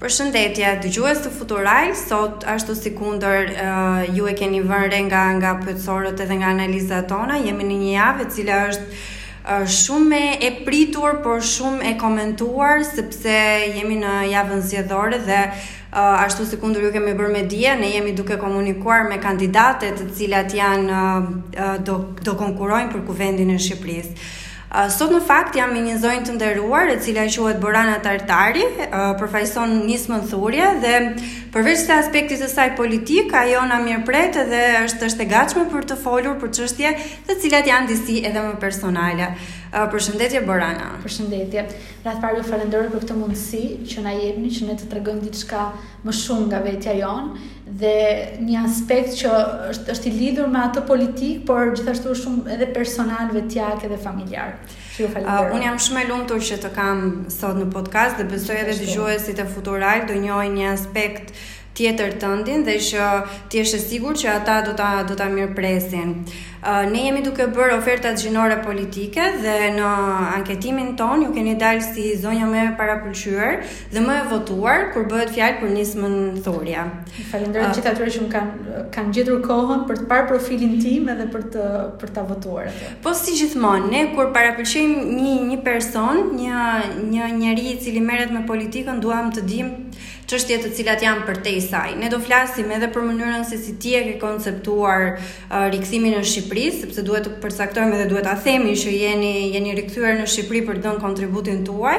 Përshëndetje, dëgjues të Futural, sot ashtu sikundër ju e keni vënë re nga, nga pyetësorët edhe nga analizat tona, jemi në një javë e cila është shumë e pritur, por shumë e komentuar, sepse jemi në javën zgjedhore dhe ashtu sikundër ju kemi bërë me dije, ne jemi duke komunikuar me kandidate të cilat janë do, do konkurojnë për kuvendin e Shqipërisë. Sot në fakt jam me një zonjë të nderuar, e cila quhet Borana Tartari, përfaqëson nismën Thurje dhe përveçse aspektit të saj politik, ajo na mirëpret edhe është është e gatshme për të folur për çështje të cilat janë disi edhe më personale. Përshëndetje Borana. Përshëndetje. Radhë të parë ju falenderoj për këtë mundësi që na jepni që ne të tregojmë diçka më shumë nga vetja jonë dhe një aspekt që është është i lidhur me atë politik, por gjithashtu shumë edhe personal vetjak edhe familjar. Ju falenderoj. Uh, unë jam shumë e lumtur që të kam sot në podcast dhe besoj edhe dëgjuesit e Futural do njohin një aspekt uh, tjetër tëndin dhe që është e sigurt që ata do ta do ta mirëpresin. Ne jemi duke bërë ofertat gjinore politike dhe në anketimin tonë ju keni dalë si zonja më e parapëlqyer dhe më e votuar kur bëhet fjalë për nismën Thurje. Falenderoj gjithë atyre që më kanë kanë gjetur kohën për të parë profilin tim edhe për të për ta votuar atë. Po si gjithmonë, ne kur parapëlqejmë një një person, një një njeri i cili merret me politikën, duam të dimë çështje të cilat janë përtej saj. Ne do flasim edhe për mënyrën se si ti e ke konceptuar uh, rikthimin në Shqipëri, sepse duhet të përcaktojmë dhe duhet ta themi që jeni jeni rikthyer në Shqipëri për të dhënë kontributin tuaj.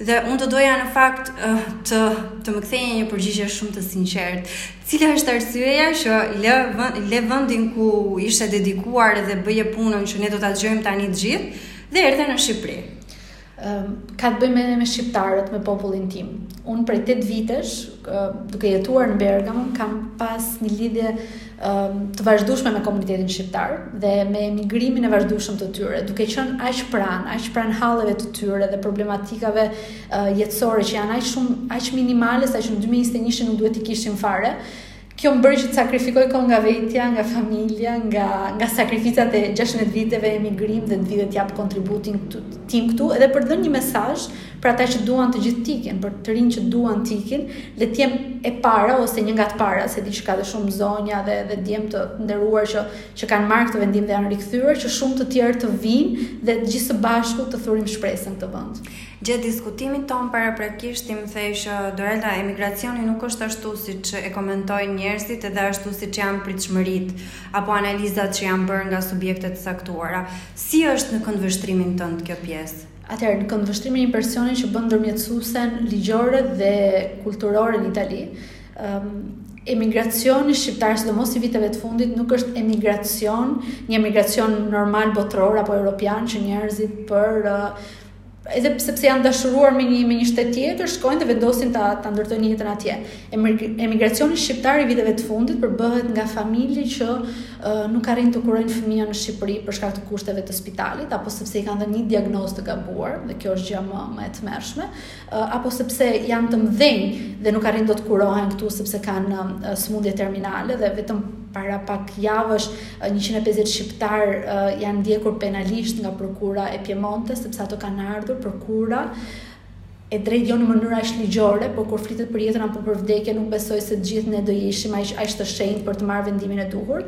Dhe unë do doja në fakt uh, të të më ktheje një përgjigje shumë të sinqertë. Cila është arsyeja që le le vendin ku ishe dedikuar dhe bëje punën që ne do ta dëgjojmë tani të gjithë dhe erdhe në Shqipëri? ka të bëjë me me shqiptarët, me popullin tim. Unë prej 8 vitesh, duke jetuar në Bergamo, kam pas një lidhje të vazhdueshme me komunitetin shqiptar dhe me emigrimin e vazhdueshëm të tyre, duke qenë aq pranë, aq pranë halleve të tyre dhe problematikave jetësore që janë aq shumë aq minimale saqë në 2021 nuk duhet t'i kishim fare. Kjo më bëri që të sakrifikoj kohë nga vetja, nga familja, nga nga sakrificat e 16 viteve emigrim dhe të vij të jap kontributin tim këtu edhe për të dhënë një mesazh për ata që duan të gjithë t'ikin, për të rinjtë që duan t'ikin, le të jem e para ose një nga të parat, se di që ka dhe shumë zonja dhe dhe djem të nderuar që që kanë marrë këtë vendim dhe janë rikthyer, që shumë të tjerë të vijnë dhe gjithë së bashku të thurim shpresë në këtë vend. Gjatë diskutimit tonë paraprakisht ti më the Doralda emigracioni nuk është ashtu siç e komentojnë njerëzit edhe ashtu siç janë pritshmëritë apo analizat që janë bërë nga subjekte të caktuara. Si është në këndvështrimin tënd kjo pjesë? Atëherë, në këndvështrimin e një personi që bën ndërmjetësuesen ligjore dhe kulturore në Itali, emigracioni shqiptar, sidomos i viteve të fundit, nuk është emigracion, një emigracion normal botëror apo europian që njerëzit për uh, edhe sepse janë dashuruar me një me një shtet tjetër, shkojnë dhe vendosin ta ta ndërtojnë jetën atje. Emigracioni shqiptar i viteve të fundit përbëhet nga familje që uh, nuk arrijnë të kurojnë fëmijën në Shqipëri për shkak të kushteve të spitalit apo sepse i kanë dhënë një diagnozë të gabuar dhe kjo është gjëja më më e tmerrshme, uh, apo sepse janë të mëdhenj dhe nuk arrijnë dot të kurohen këtu sepse kanë uh, sëmundje terminale dhe vetëm para pak javësh Njëqind e pesëdhjetë shqiptarë janë ndjekur penalisht nga prokura e Piemontes, sepse ato kanë ardhur për kura e drejtë jo në mënyra aq ligjore, por kur flitet për jetën apo për vdekje, nuk besoj se të gjithë ne do ishim aq aq të shenjtë për të marrë vendimin e duhur.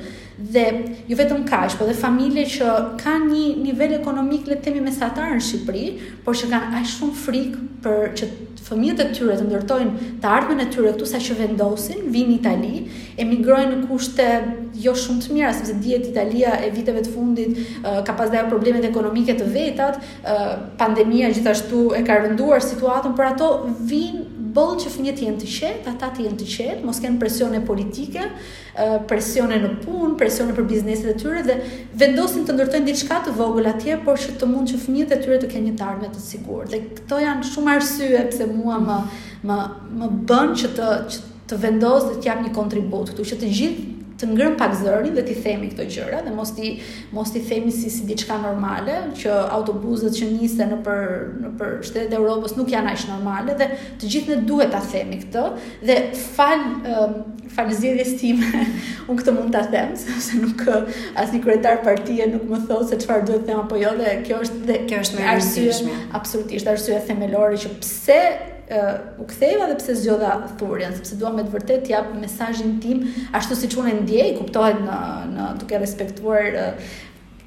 Dhe jo vetëm kaq, por dhe familje që kanë një nivel ekonomik le të themi mesatar në Shqipëri, por që kanë aq shumë frikë për që Fëmijët e tyre të ndërtojnë të ardhmen e tyre këtu sa që vendosin, vijnë në Itali, emigrojnë në kushte jo shumë të mira, sepse dihet Italia e viteve të fundit uh, ka pas dhe ajo problemet ekonomike të vetat, uh, pandemia gjithashtu e ka rënduar situatën, por ato vijnë boll që fëmijët të jenë të qetë, ata të jenë të qetë, mos kenë presione politike, presione në punë, presione për bizneset e tyre dhe vendosin të ndërtojnë diçka të vogël atje, por që të mund që fëmijët e tyre të kenë një të ardhme të sigurt. Dhe këto janë shumë arsye pse mua më më më bën që të që të vendos dhe të jap një kontribut këtu që të gjithë të ngremë pak zërin dhe t'i themi këto gjëra dhe mos t'i mos t'i themi si si diçka normale që autobuzët që nisen nëpër nëpër shtetet e Europës nuk janë aq normale dhe të gjithë ne duhet ta themi këtë dhe fal Falë zgjedhjes time, unë këtë mund ta them, sepse nuk asnjë kryetar partie nuk më thotë se çfarë duhet të them apo jo dhe kjo është dhe kjo është një arsye absolutisht arsye themelore që pse uh, u ktheva dhe pse zgjodha Thurjen, sepse dua me të vërtetë të jap mesazhin tim ashtu siç unë e ndjej, kuptohet në në duke respektuar uh,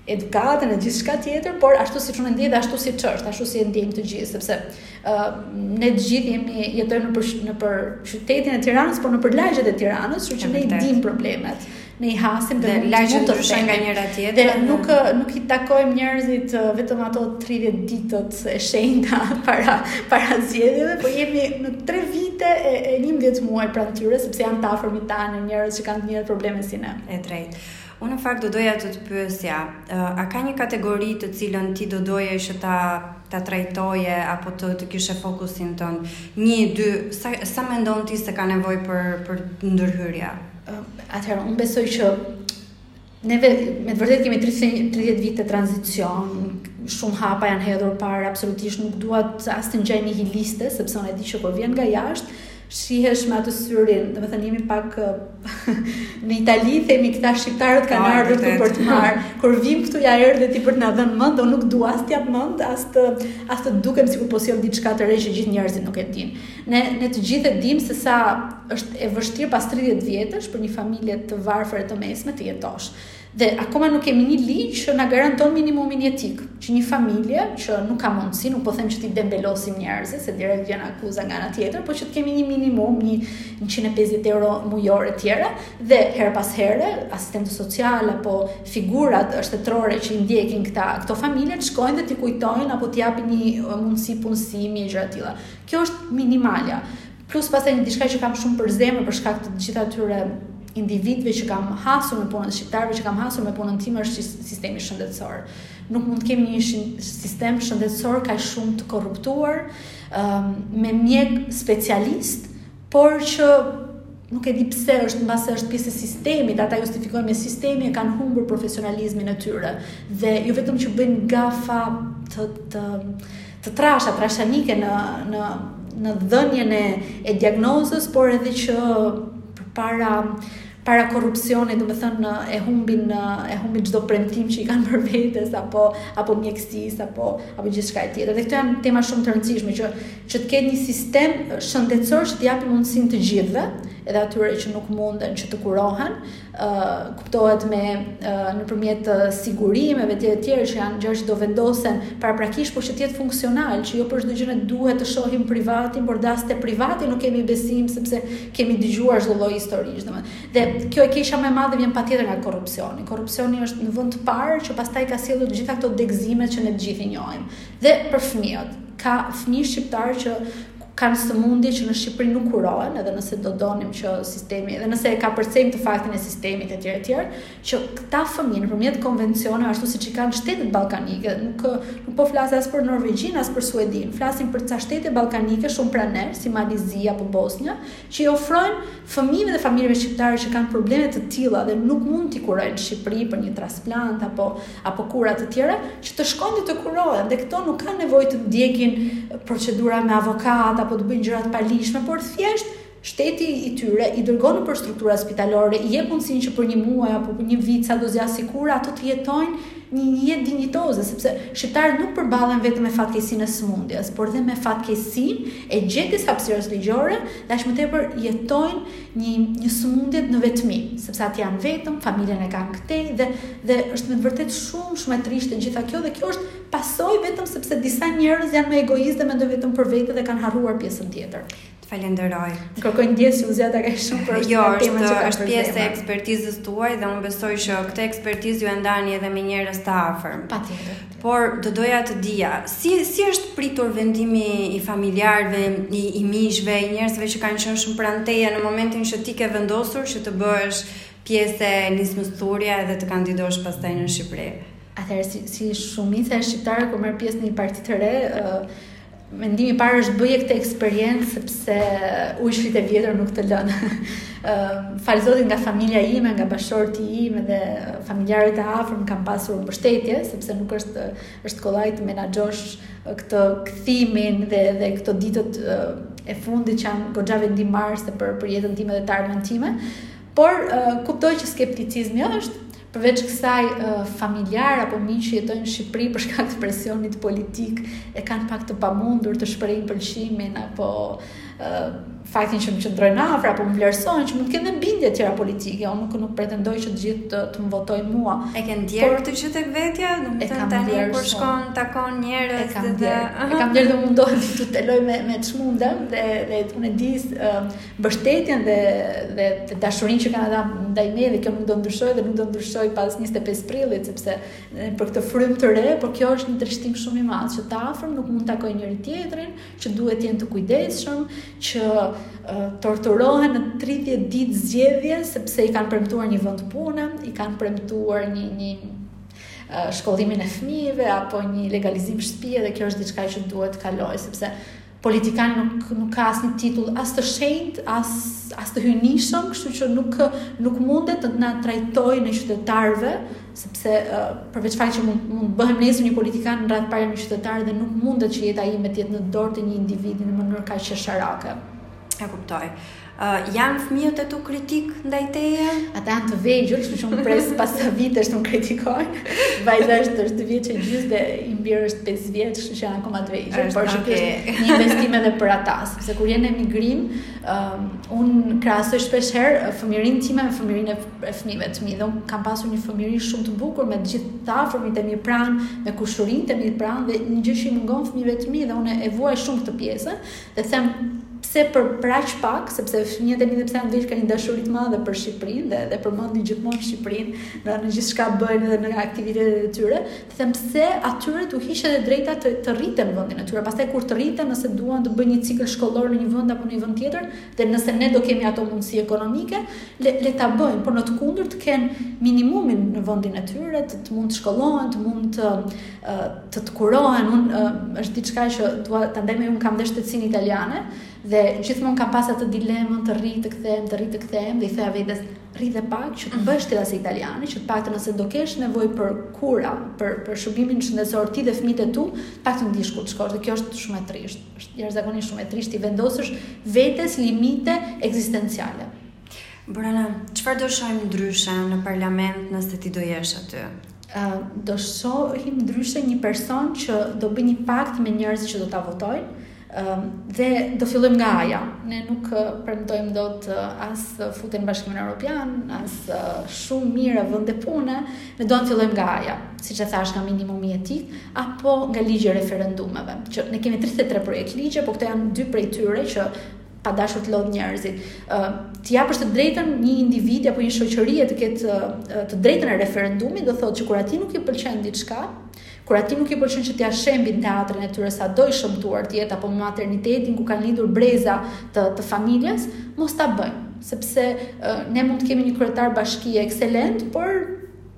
edukatën e gjithçka tjetër, por ashtu siç unë e ndjej dhe ashtu siç është, ashtu si e ndjejmë të gjithë, sepse uh, ne të gjithë jemi jetojmë nëpër, nëpër qytetin e Tiranës, por nëpër lagjet e Tiranës, që që ne i dimë problemet, ne i hasim dhe, dhe lagjet ndryshojnë nga njëra-tjetra. Dhe nuk, nuk i takojmë njerëzit vetëm ato 30 ditët e shenjta para, para zgjedhjeve, po jemi në 3 vite e, e 11 muaj pranë tyre, sepse janë të afërmit tanë njerëz që kanë të njëjtat probleme si ne. E drejtë. Unë në fakt do doja të të pyesja, a ka një kategori të cilën ti do doje që ta ta trajtoje apo të të kishe fokusin tënd? Një, dy, sa sa mendon ti se ka nevojë për për ndërhyrje? Atëherë unë besoj që neve me të vërtetë kemi 30 30 vite tranzicion, shumë hapa janë hedhur para, absolutisht nuk dua as të ngjaj nihiliste, sepse unë e di që po vjen nga jashtë, shihesh me atë syrin, domethënë jemi pak në Itali themi këta shqiptarët kanë ah, ardhur këtu për të marrë. Kur vijmë këtu ja erdhe ti për të na dhënë mend, unë nuk dua as të jap mend, as të as të dukem sikur po sjell diçka të re që gjithë njerëzit nuk e dinë. Ne ne të gjithë e dimë se sa është e vështirë pas 30 vjetësh për një familje të varfër e të mesme të jetosh. Dhe akoma nuk kemi një ligj që na garanton minimumin jetik, që një familje që nuk ka mundësi, nuk po them që t'i dembelosim njerëzit, se direkt vjen akuza nga ana tjetër, por që të kemi një minimum, një 150 euro mujore e të tjera, dhe herë pas here, asistentë socialë apo figurat shtetërore që i ndjekin këta këto familje të shkojnë dhe t'i kujtojnë apo t'i japin një mundësi punësimi e gjëra të tilla. Kjo është minimalja. Plus pastaj një diçka që kam shumë për zemër për shkak të të gjithë atyre individëve që kam hasur me punën, shqiptarëve që kam hasur me punën time është sistemi shëndetësor. Nuk mund të kemi një sistem shëndetësor kaq shumë të korruptuar, um, me mjekë specialistë, por që nuk e di pse është mbase është pjesë e sistemit, ata justifikohen me sistemin, e kanë humbur profesionalizmin e tyre dhe jo vetëm që bëjnë gafa të të të trasha, trashanike në në në dhënien e, e diagnozës, por edhe që para para korrupsionit, domethënë e humbin e humbin çdo premtim që i kanë bërë vetes apo apo mjekësisë apo apo gjithçkaje tjetër. Dhe këto janë tema shumë të rëndësishme që që të ketë një sistem shëndetësor që t'i japë mundësinë të gjithëve, edhe atyre që nuk munden që të kurohen, kuptohet me nëpërmjet sigurimeve e të tjera që janë gjëra që do vendosen paraprakisht, por që të jetë funksional, që jo për çdo gjë ne duhet të shohim privatin, por as te privati nuk kemi besim sepse kemi dëgjuar çdo lloj historish, domethënë. Dhe kjo e keqja më e madhe vjen patjetër nga korrupsioni. Korrupsioni është në vend të parë që pastaj ka sjellur të gjitha këto degëzime që ne të gjithë i njohim. Dhe për fëmijët, ka fëmijë shqiptarë që kanë sëmundje që në Shqipëri nuk kurohen, edhe nëse do donim që sistemi, edhe nëse e kapërcejmë faktin e sistemit e tjera e tjera, që këta fëmijë nëpërmjet konvencioneve, ashtu siç i kanë shtetet ballkanike, nuk, nuk po flas as për Norvegjinë, as për Suedinë, flasim për ca shtete ballkanike shumë pranë, si Mali i Zi apo Bosnja, që i ofrojnë Fëmijëve dhe familjeve shqiptare që kanë probleme të tilla dhe nuk mund t'i kurojnë në Shqipëri për një transplant apo apo kura të tjera, që të shkojnë dhe të kurohen dhe këto nuk kanë nevojë të ndjekin procedura me avokat apo të bëjnë gjëra të paligjshme, por thjesht shteti i tyre i dërgon nëpër struktura spitalore, i jep mundësinë që për një muaj apo për një vit sa do zgjasi kura ato të jetojnë një një jetë dinjitoze, sepse shqiptarët nuk përballen vetëm me fatkeqësinë e sëmundjes, por dhe me fatkeqësinë e gjetjes së hapësirës ligjore dhe aq më tepër jetojnë një një sëmundje në vetmi, sepse aty janë vetëm, familjen e kanë këtej dhe dhe është me të vërtetë shumë shumë e trishtë e gjitha kjo dhe kjo është pasojë vetëm sepse disa njerëz janë më egoistë dhe mendojnë vetëm për vete dhe kanë harruar pjesën tjetër. Të falenderoj. Kërkoj ndjesë u zgjata kaq shumë për jo, është është pjesë e ekspertizës tuaj dhe unë besoj që këtë ekspertizë ju e ndani edhe me njerëz të afërm. Patjetër. Por do doja të dija, si si është pritur vendimi i familjarëve, i, i miqve, i njerëzve që kanë qenë shumë pranë teje në momentin që ti ke vendosur që të bëhesh pjesë e nismës Thurje edhe të kandidosh pastaj në Shqipëri. Atëherë si si shumica e shqiptarëve kur merr pjesë në një parti të re, uh, Mendimi i parë është bëje këtë eksperiencë sepse ujqit e vjetër nuk të lënë. Falë Zotit nga familja ime, nga bashkëshorti im dhe familjarët e afërm kam pasur mbështetje, sepse nuk është kollaj të menaxhosh këtë kthimin dhe dhe këto ditët e fundit që janë goxha vendimmarrëse për për jetën time dhe të ardhmen time. Por kuptoj që skepticizmi është, Përveç kësaj, familjarë apo miq që jetojnë në Shqipëri për shkak të presionit politik e kanë pak të pamundur të shprehin pëlqimin apo faktin që më qëndrojnë afër apo më vlerësojnë që mund të kenë bindje të tjera politike, unë nuk nuk pretendoj që të gjithë të, të më votojnë mua. E ke ndjerë këtë gjë tek vetja, do të thënë tani kur shkon takon njerëz e kam dhe e kam ndjerë dhe mundohem të toleroj me me ç'mundem dhe dhe unë di mbështetjen dhe dhe dashurinë që kanë ndaj meje dhe kjo nuk do ndryshojë dhe nuk do ndryshojë pas 25 prillit sepse për këtë frymë të re, por kjo është një trishtim shumë i madh që të afërm nuk mund të takojnë njëri-tjetrin, që duhet të jenë të kujdesshëm, që uh, torturohen në 30 ditë zgjedhje sepse i kanë premtuar një vend pune, i kanë premtuar një një shkollimin e fëmijëve apo një legalizim shtëpie dhe kjo është diçka që duhet të kalojë sepse Politikani nuk nuk ka asnjë titull as të shenjtë, as as të hyjnishëm, kështu që nuk nuk mundet të na trajtojë ne qytetarëve, sepse uh, përveç faktit që mund të bëhem nesër një politikan në radhë të parë jam një qytetar dhe nuk mundet që jeta ime të jetë në dorë të një individi në mënyrë kaq qesharake. E kuptoj. Uh, janë fëmijët e tu kritik ndaj teje? Ata janë të vegjël, kështu që unë pres pas sa vitesh të më kritikojnë. Vajza është është 2 vjeç e gjys dhe djali im është 5 vjeç, kështu që janë akoma të vegjël, por që okay. është një investim edhe për ata, sepse kur janë në emigrim, um, unë krahasoj shpesh herë uh, fëmijërinë time me fëmijërinë e, e fëmijëve të mi. Dhe unë kam pasur një fëmijëri shumë të bukur me të gjithë të afërmit e mi pranë, me kushërinjtë e mi pranë dhe një gjë që i mungon fëmijëve të mi dhe unë e vuaj shumë këtë pjesë, Dhe them pse për për aq pak, sepse fëmijët e mi edhe pse kanë një dashuri të madhe për Shqipërinë dhe dhe përmendin gjithmonë Shqipërinë në në gjithçka bëjnë dhe në aktivitetet e tyre, them pse atyre t'u hiqet e drejta të, të rriten në vendin e tyre. Pastaj kur të rriten, nëse duan të bëjnë një cikël shkollor në një vend apo në një vend tjetër, dhe nëse ne do kemi ato mundësi ekonomike, le, le ta bëjnë, por në të kundërt të kenë minimumin në vendin e tyre, të, të mund të shkollohen, të mund të të të kurohen, unë është diçka që dua ta ndaj me ju, unë kam dhe shtetësinë italiane dhe gjithmonë kam pas atë dilemën të rri të kthehem, të rri të kthehem dhe i thoja vetes rri dhe pak që të bësh letrat italiane, që të paktën nëse do kesh nevojë për kura, për për shërbimin shëndetësor ti dhe fëmijët e tu, të paktën dish ku të shkosh dhe kjo është shumë e trishtë. Është jashtëzakonisht shumë e trishtë t'i vendosësh vetes limite ekzistenciale. Borana, çfarë do shohim ndryshe në parlament nëse ti do jesh aty? Do shohim ndryshe një person që do bëjë një pakt me njerëzit që do ta votojnë dhe do fillojmë nga A-ja. Ne nuk premtojmë dot as futjen në Bashkimin Evropian, as shumë mijëra vende pune, ne do të fillojmë nga A-ja, siç e thashë nga minimumi etik apo nga ligji i referendumeve, që ne kemi 33 projekt ligje, por këto janë dy prej tyre që pa dashur të lodh njerëzit. Ë uh, t'i japësh të drejtën një individi apo një shoqërie të ketë uh, të drejtën e referendumit, do thotë që kur atij nuk i pëlqen diçka, kur atij nuk i pëlqen që t'ia shembin teatrin e tyre sado i shëmtuar të jetë apo me maternitetin ku kanë lindur breza të të familjes, mos ta bëjnë, sepse uh, ne mund të kemi një kryetar bashkie ekselent, por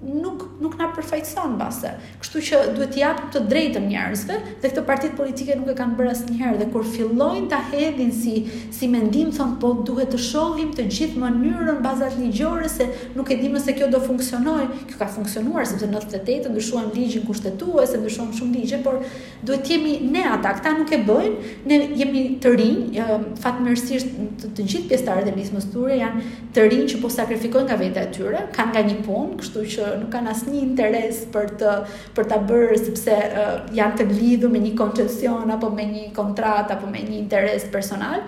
nuk nuk na përfaqëson mbase. Kështu që duhet t'i japim të drejtën njerëzve dhe këto partitë politike nuk e kanë bërë asnjëherë dhe kur fillojnë ta hedhin si si mendim thonë po duhet të shohim të gjithë mënyrën bazat ligjore se nuk e dimë nëse kjo do funksionojë. Kjo ka funksionuar sepse në 98 ndryshuan ligjin kushtetues, ndryshuan shumë ligje, por Duhet të jemi ne ata, këta nuk e bëjnë, ne jemi të rinj, fatmirësisht të, të gjithë pjesëtarët e Nismës Thurje janë të rinj që po sakrifikojnë nga vetja e tyre, kanë nga një punë, kështu që nuk kanë asnjë interes për të për ta bërë sepse uh, janë të lidhur me një koncesion apo me një kontratë apo me një interes personal,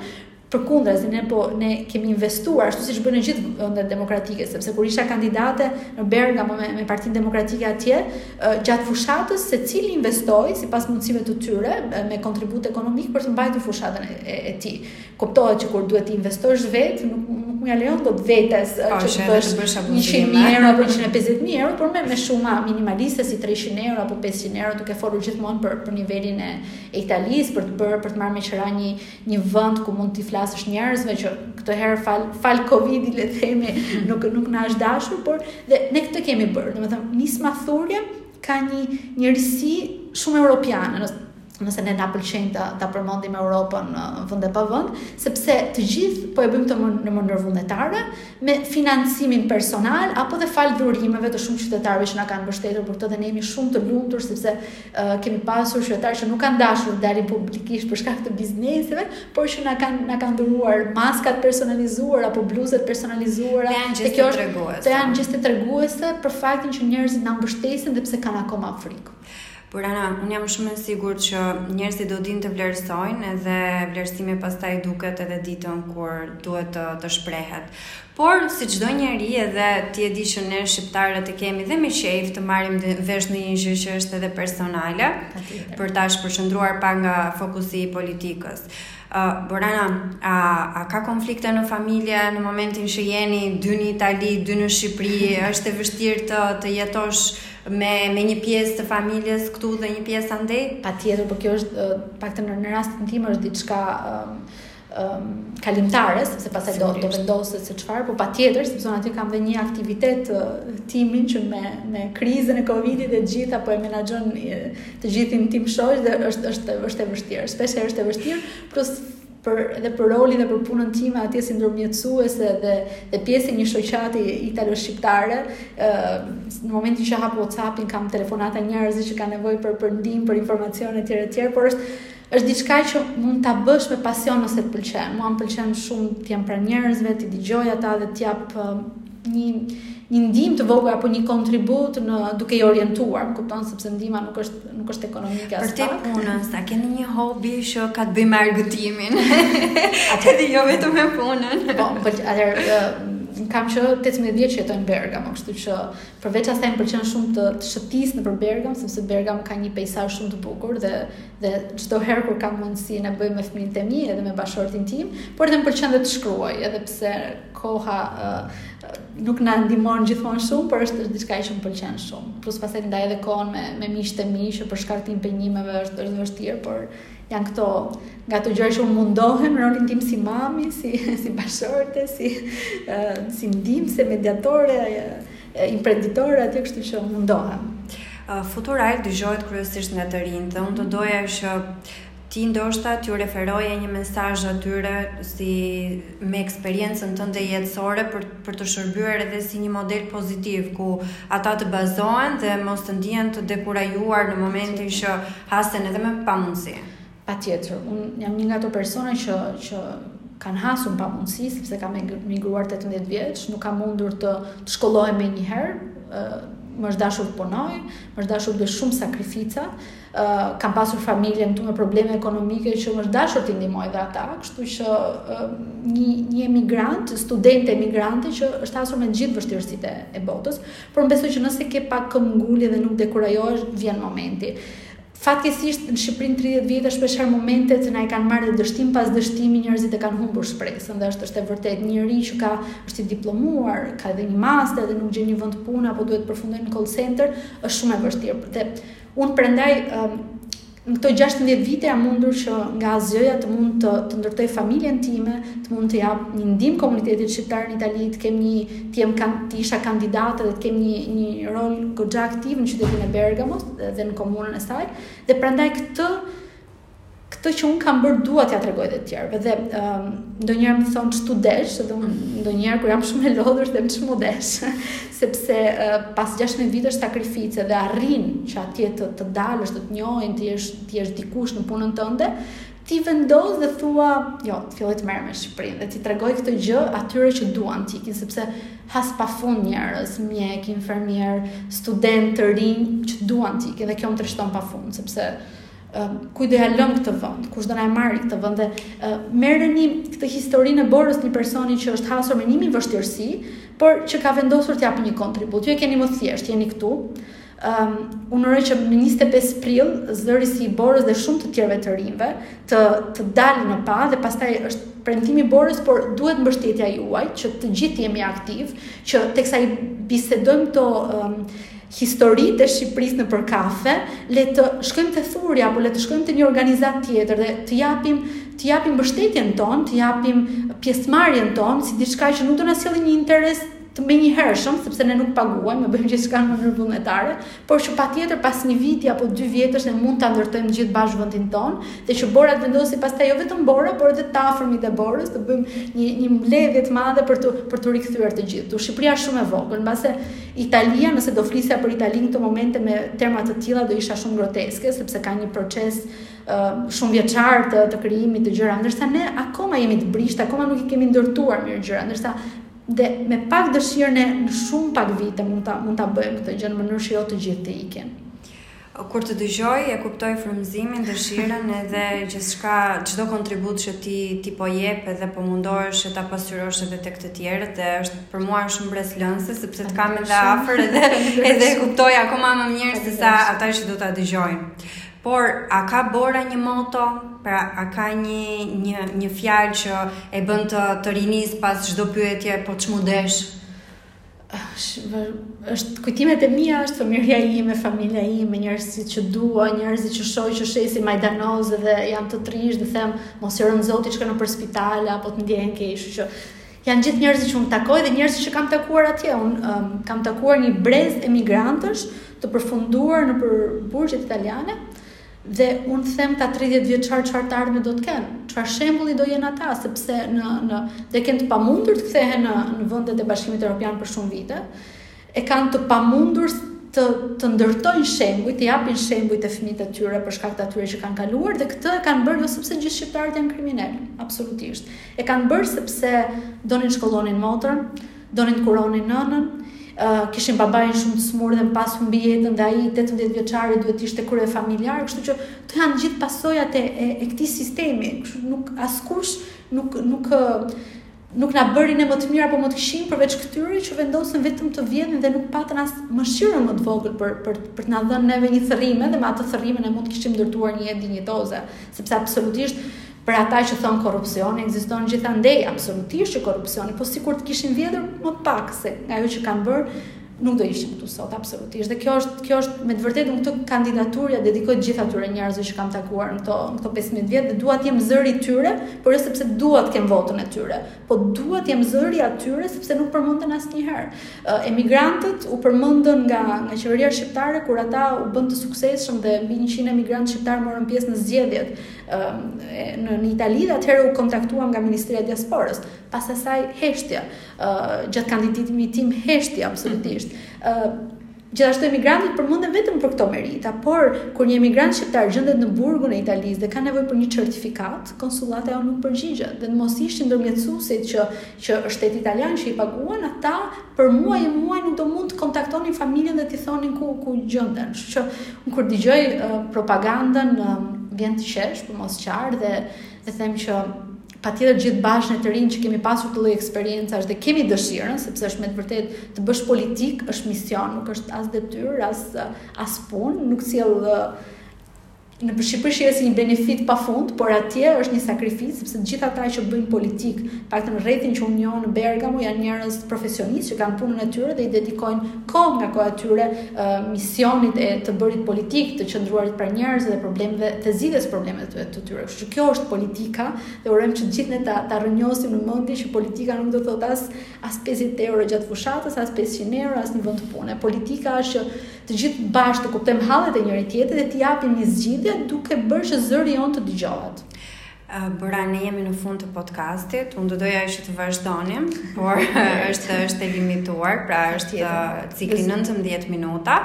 Përkundrazi, ne po ne kemi investuar ashtu siç bëjnë gjithë vendet demokratike, sepse kur isha kandidate në Bergamo me, me Partinë Demokratike atje, gjatë fushatës secili investoi sipas mundësive të tyre me kontribut ekonomik për të mbajtur fushatën e, e, e tij. Kuptohet që kur duhet të investosh vetë, nuk nuk i lejon dot vetes që të bësh 100.000 euro apo 150.000 euro, por me me shuma minimaliste si 300 euro apo 500 euro duke folur gjithmonë për për nivelin e Italisë, për të bërë për të marrë me qira një një vend ku mund t'i flasësh njerëzve që këtë herë falë falë Covidit le të themi nuk nuk na është dashur, por dhe ne këtë kemi bërë. Domethënë Nisma Thurje ka një një risi shumë europiane, nëse nëse ne na pëlqejnë ta ta përmendim Europën në vend e pa vend, sepse të gjithë po e bëjmë këtë në mënyrë vullnetare me financimin personal apo dhe falë dhurimeve të shumë qytetarëve që na kanë mbështetur për këtë dhe ne jemi shumë të lumtur sepse kemi pasur qytetarë që nuk kanë dashur të dalin publikisht për shkak të bizneseve, por që na kanë na kanë dhuruar maska të personalizuara apo bluza të personalizuara. Këto janë gjithë treguese. Këto janë gjithë treguese për faktin që njerëzit na mbështesin dhe pse kanë akoma frikë. Por Ana, unë jam shumë e sigurt që njerëzit do dinë të vlerësojnë edhe vlerësimi pastaj duket edhe ditën kur duhet të të shprehet. Por, si çdo njeri edhe ti e di që ne shqiptarët e kemi dhe me qejf të marrim vesh ndonjë gjë që është edhe personale, për ta shpërqendruar pak nga fokusi i politikës. Uh, Borana, a, a ka konflikte në familje në momentin që jeni dy në Itali, dy në Shqipëri, është e vështirë të, të jetosh me, me një pjesë të familjes këtu dhe një pjesë andej? Patjetër, por kjo është, uh, paktën në, në rastin tim është diçka... Uh, kalimtare, sepse pastaj do të vendoset se çfarë, po patjetër, sepse unë aty kam dhe një aktivitet të timin që me me krizën e Covidit e gjitha po e menaxhon të gjithin im shoq dhe është është është e vështirë. Shpesh është e vështirë, plus për edhe për rolin dhe për punën time atje si ndërmjetësuese dhe dhe pjesë e një shoqate italo-shqiptare, ë në momentin që hap WhatsApp-in kam telefonata njerëzish që kanë nevojë për për ndihmë, për informacione etj etj, por është Është diçka që mund ta bësh me pasion nëse të pëlqen. Mua më pëlqen shumë të jem pranë njerëzve, t'i dëgjoj ata dhe të jap një një ndihmë të vogël apo një kontribut në duke i orientuar, më kupton sepse ndihma nuk është nuk është ekonomike aspak. Për punë, s'e keni një hobi që ka të bëjë me argëtimin. Atë dhe jo vetëm me punën. Po, po atëherë kam që 18 vjet që jetoj në Bergamo, kështu që Përveç asaj më pëlqen shumë të, të shëtis nëpër Bergam, sepse Bergam ka një peizazh shumë të bukur dhe dhe çdo herë kur kam mundësinë bëj me fëmijën e mi edhe me bashkëshortin tim, por edhe më pëlqen dhe të shkruaj, edhe pse koha uh, nuk na ndihmon gjithmonë shumë, por është diçka që më pëlqen shumë. Plus pastaj ndaj edhe kohën me me miqtë e mi që për shkak të impenjimeve është e vështirë, por Janë këto nga ato gjëra që unë mundohem rolin tim si mami, si si bashkëshorte, si uh, si ndihmëse mediatore, uh, imprenditore atje kështu që mundohem. Uh, Futura dëgjohet kryesisht nga të rinjtë dhe unë do doja që ti ndoshta t'ju referoje një mesazh atyre si me eksperiencën tënde jetësore për për të shërbyer edhe si një model pozitiv ku ata të bazohen dhe mos të ndihen të dekurajuar në momentin që hasen edhe me pamundësi. Patjetër, unë jam një nga ato persona që që kanë hasur pamundësi sepse kam emigruar 18 vjeç, nuk kam mundur të, të shkollohem menjëherë, më është dashur të punoj, më është dashur të bëj shumë sakrifica, kam pasur familjen këtu me probleme ekonomike që më është dashur t'i ndihmoj dhe ata, kështu që një një emigrant, studente emigrante që është hasur me gjithë vështirësitë e botës, por besoj që nëse ke pak këmbëngulje dhe nuk dekurajohesh, vjen momenti. Fatkeqësisht në Shqipëri në 30 vjet është shpesh momentet që na i kanë marrë dështim pas dështimi njerëzit e kanë humbur shpresën dhe është është e vërtetë një njeri që ka është i diplomuar, ka edhe një master dhe nuk gjen një vend pune apo duhet të përfundojë në call center, është shumë e vështirë. Dhe Unë prandaj në këto 16 vite jam munduar që nga asgjëja të mund të të ndërtoj familjen time, të mund të jap një ndihmë komunitetit shqiptar në Itali, të kem një të jem kan, të isha kandidate dhe të kem një një rol goxha aktiv në qytetin e Bergamos dhe në komunën e saj, dhe prandaj këtë Këtë që unë kam bërë dua t'ua tregoj dhe të tjerëve dhe um, ndonjëherë më thonë ç't'u desh dhe unë ndonjëherë kur jam shumë e lodhur them ç'm'u desh sepse uh, pas 16 vitesh sakrifice dhe arrin që atje të të dalësh të të njohin të jesh të jesh dikush në punën tënde ti vendos dhe thua jo të filloj të merrem me Shqipërinë dhe t'i tregoj këtë gjë atyre që duan të ikin sepse has pa fund njerëz mjekë infermierë studentë të rinj që duan të ikin dhe kjo më trishton pa fund sepse kujt do ia lëmë këtë vend, kush do na e marrë këtë vend dhe uh, merreni këtë historinë e Borës një personi që është hasur me 1000 vështirësi, por që ka vendosur të japë një kontribut. Ju e keni më thjesht, jeni këtu. Um, unë uroj që në 25 prill zëri si i Borës dhe shumë të tjerëve të rinjve të të dalë në pah dhe pastaj është premtimi i Borës, por duhet mbështetja juaj që të gjithë të jemi aktivë, që teksa i bisedojmë këto um, historitë e Shqipërisë nëpër kafe, le të shkojmë te Thurja apo le të shkojmë te një organizatë tjetër dhe të japim të japim mbështetjen tonë, të japim pjesëmarrjen tonë si diçka që nuk do na sjellë një interes të menjëhershëm, sepse ne nuk paguajmë, e bëjmë gjithçka në mënyrë vullnetare, por që patjetër pas një viti apo dy vjetësh ne mund ta ndërtojmë gjithë bashkë vendin tonë, dhe që Borat vendosin pastaj jo vetëm Bora, por edhe të afërmit e Borës, të bëjmë një një mbledhje të madhe për të për t'u rikthyer të gjithë. Do Shqipëria është shumë e vogël, mbase Italia, nëse do flisja për Italinë në këto momente me terma të tilla do isha shumë groteske, sepse ka një proces uh, shumë vjeçar të, të krijimit të gjëra, ndërsa ne akoma jemi të brishtë, akoma nuk i kemi ndërtuar mirë gjëra, ndërsa dhe me pak dëshirë ne në shumë pak vite mund ta mund ta bëjmë këtë gjë në mënyrë që jo të gjithë të ikin. Kur të dëgjoj, e kuptoj frymëzimin, dëshirën edhe gjithçka, çdo kontribut që ti ti po jep edhe po mundohesh që ta pasqyrosh edhe tek të tjerët dhe është për mua është shumë mbresëlënëse sepse të kam edhe afër edhe edhe e kuptoj akoma më mirë se sa ata që do ta dëgjojnë. Por a ka Bora një moto? Pra a ka një një një fjalë që e bën të të rinis pas çdo pyetje, po ç'm'u desh? Është është kujtimet e mia, është fëmijëria ime, familja ime, njerëzit që dua, njerëzit që shoh që shesin majdanoz dhe janë të trishtë dhe them mos e dhëntë zoti çka nëpër spital apo të ndjehen keq, kështu që janë gjithë njerëzit që unë takoj dhe njerëzit që kam takuar atje. Unë um, kam takuar një brez emigrantësh të përfunduar nëpër burgjet italiane Dhe unë them këta tridhjetë vjeçar çfarë të ardhme do të kenë, çfarë shembulli do jenë ata, sepse në në dhe kanë të pamundur të kthehen në në vendet e Bashkimit Evropian për shumë vite, e kanë të pamundur të të ndërtojnë shembuj, të japin shembuj te fëmijët e tyre për shkak të atyre që kanë kaluar dhe këtë e kanë bërë jo sepse gjithë shqiptarët janë kriminelë, absolutisht. E kanë bërë sepse donin shkollonin motrën, Donin të kuronin nënën, kishin babain shumë të smurë dhe më pas humbi jetën dhe ai 18 vjeçari duhet të ishte kryefamiljar, kështu që këto janë gjithë pasojat e, e, e këtij sistemi, kështu nuk askush nuk nuk nuk na bëri ne më të mirë apo më të këqij përveç këtyre që vendosën vetëm të vjedhin dhe nuk patën as mëshirën më të vogël për për për të na dhënë neve një thërrime dhe me atë thërrime ne mund të kishim ndërtuar një jetë dinjitoze, sepse absolutisht Për ata që thonë korrupsioni ekziston gjithandej, absolutisht që korrupsioni, po sikur të kishin vjedhur më pak se nga ajo që kanë bërë, nuk do ishim këtu sot absolutisht. Dhe kjo është kjo është me të vërtetë unë këtë kandidaturë ja dedikoj të gjithë atyre njerëzve që kam takuar në këto në këto 15 vjet dhe dua të jem zëri i tyre, por jo sepse dua të kem votën e tyre, po dua të jem zëri i atyre sepse nuk përmenden asnjëherë. Emigrantët u përmendën nga nga qeveria shqiptare kur ata u bënë të suksesshëm dhe mbi 100 emigrantë shqiptarë morën pjesë në zgjedhjet në në Itali dhe atëherë u kontaktuan nga Ministria e Diasporës. Pas asaj heshtja, gjatë kandidatimit tim heshtja absolutisht. Gjithashtu emigrantët përmenden vetëm për këto merita, por kur një emigrant shqiptar gjendet në burgun e Italisë dhe ka nevojë për një certifikatë, konsullata jonë nuk përgjigjet dhe mos ishin ndërmjetësuesit që që është shteti italian që i paguan, ata për muaj e muaj nuk do mund të kontaktonin familjen dhe t'i thonin ku ku gjenden. Kështu që unë kur dëgjoj uh, propagandën uh, vjen të qesh për mos të qarë dhe e them që patjetër gjithë bashkë ne të rinjtë që kemi pasur të tilla lloj eksperiencash dhe kemi dëshirën, sepse është me të vërtetë të bësh politikë, është mision, nuk është as detyrë, as, as punë, nuk të sjell Në Shqipëri shihet si një benefit pafund, por atje është një sakrificë, sepse të gjithë ata që bëjnë politikë, paktën rrethin që unë njoh në Bergamo, janë njerëz profesionistë që kanë punën e tyre dhe i dedikojnë kohë nga koha e tyre uh, misionit e të bërit politikë, të qëndruarit pranë njerëzve dhe problemeve, të zgjidhjes problemeve të, të tyre. Kështu që kjo është politika dhe urojmë që të gjithë ne ta, ta rrënjosim në mendje që politika nuk do thotë as as 50 euro gjatë fushatës, as 500 euro, as një vend pune. Politika është që të gjithë bashkë të kuptojmë hallet e njëri-tjetrit dhe të japim një zgjidhje duke bërë që zëri jonë të dëgjohet. Bora ne jemi në fund të podcastit, unë do doja që të vazhdonim, por është është e limituar, pra është cikli 90 minuta.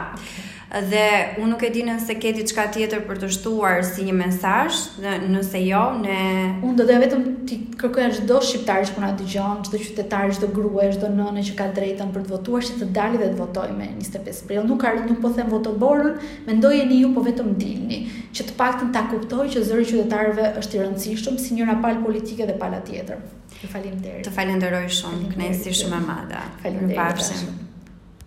Dhe unë nuk e di nëse ke diçka tjetër për të shtuar si një mesazh, Dhe nëse jo, ne... Unë do doja vetëm t'i kërkoja çdo shqiptari që po na dëgjon, çdo qytetar, çdo grua, çdo nënë që ka drejtën për të votuar, që të dali dhe të votojë me 25 prill. Nuk ka nuk po them voto Borën, mendojeni ju po vetëm dilni, që të paktën ta kuptojë që zëri i qytetarëve është i rëndësishëm si njëra palë politike dhe pala tjetër. Ju faleminderit. Të falënderoj shumë, kënaqësi shumë e madhe. Faleminderit.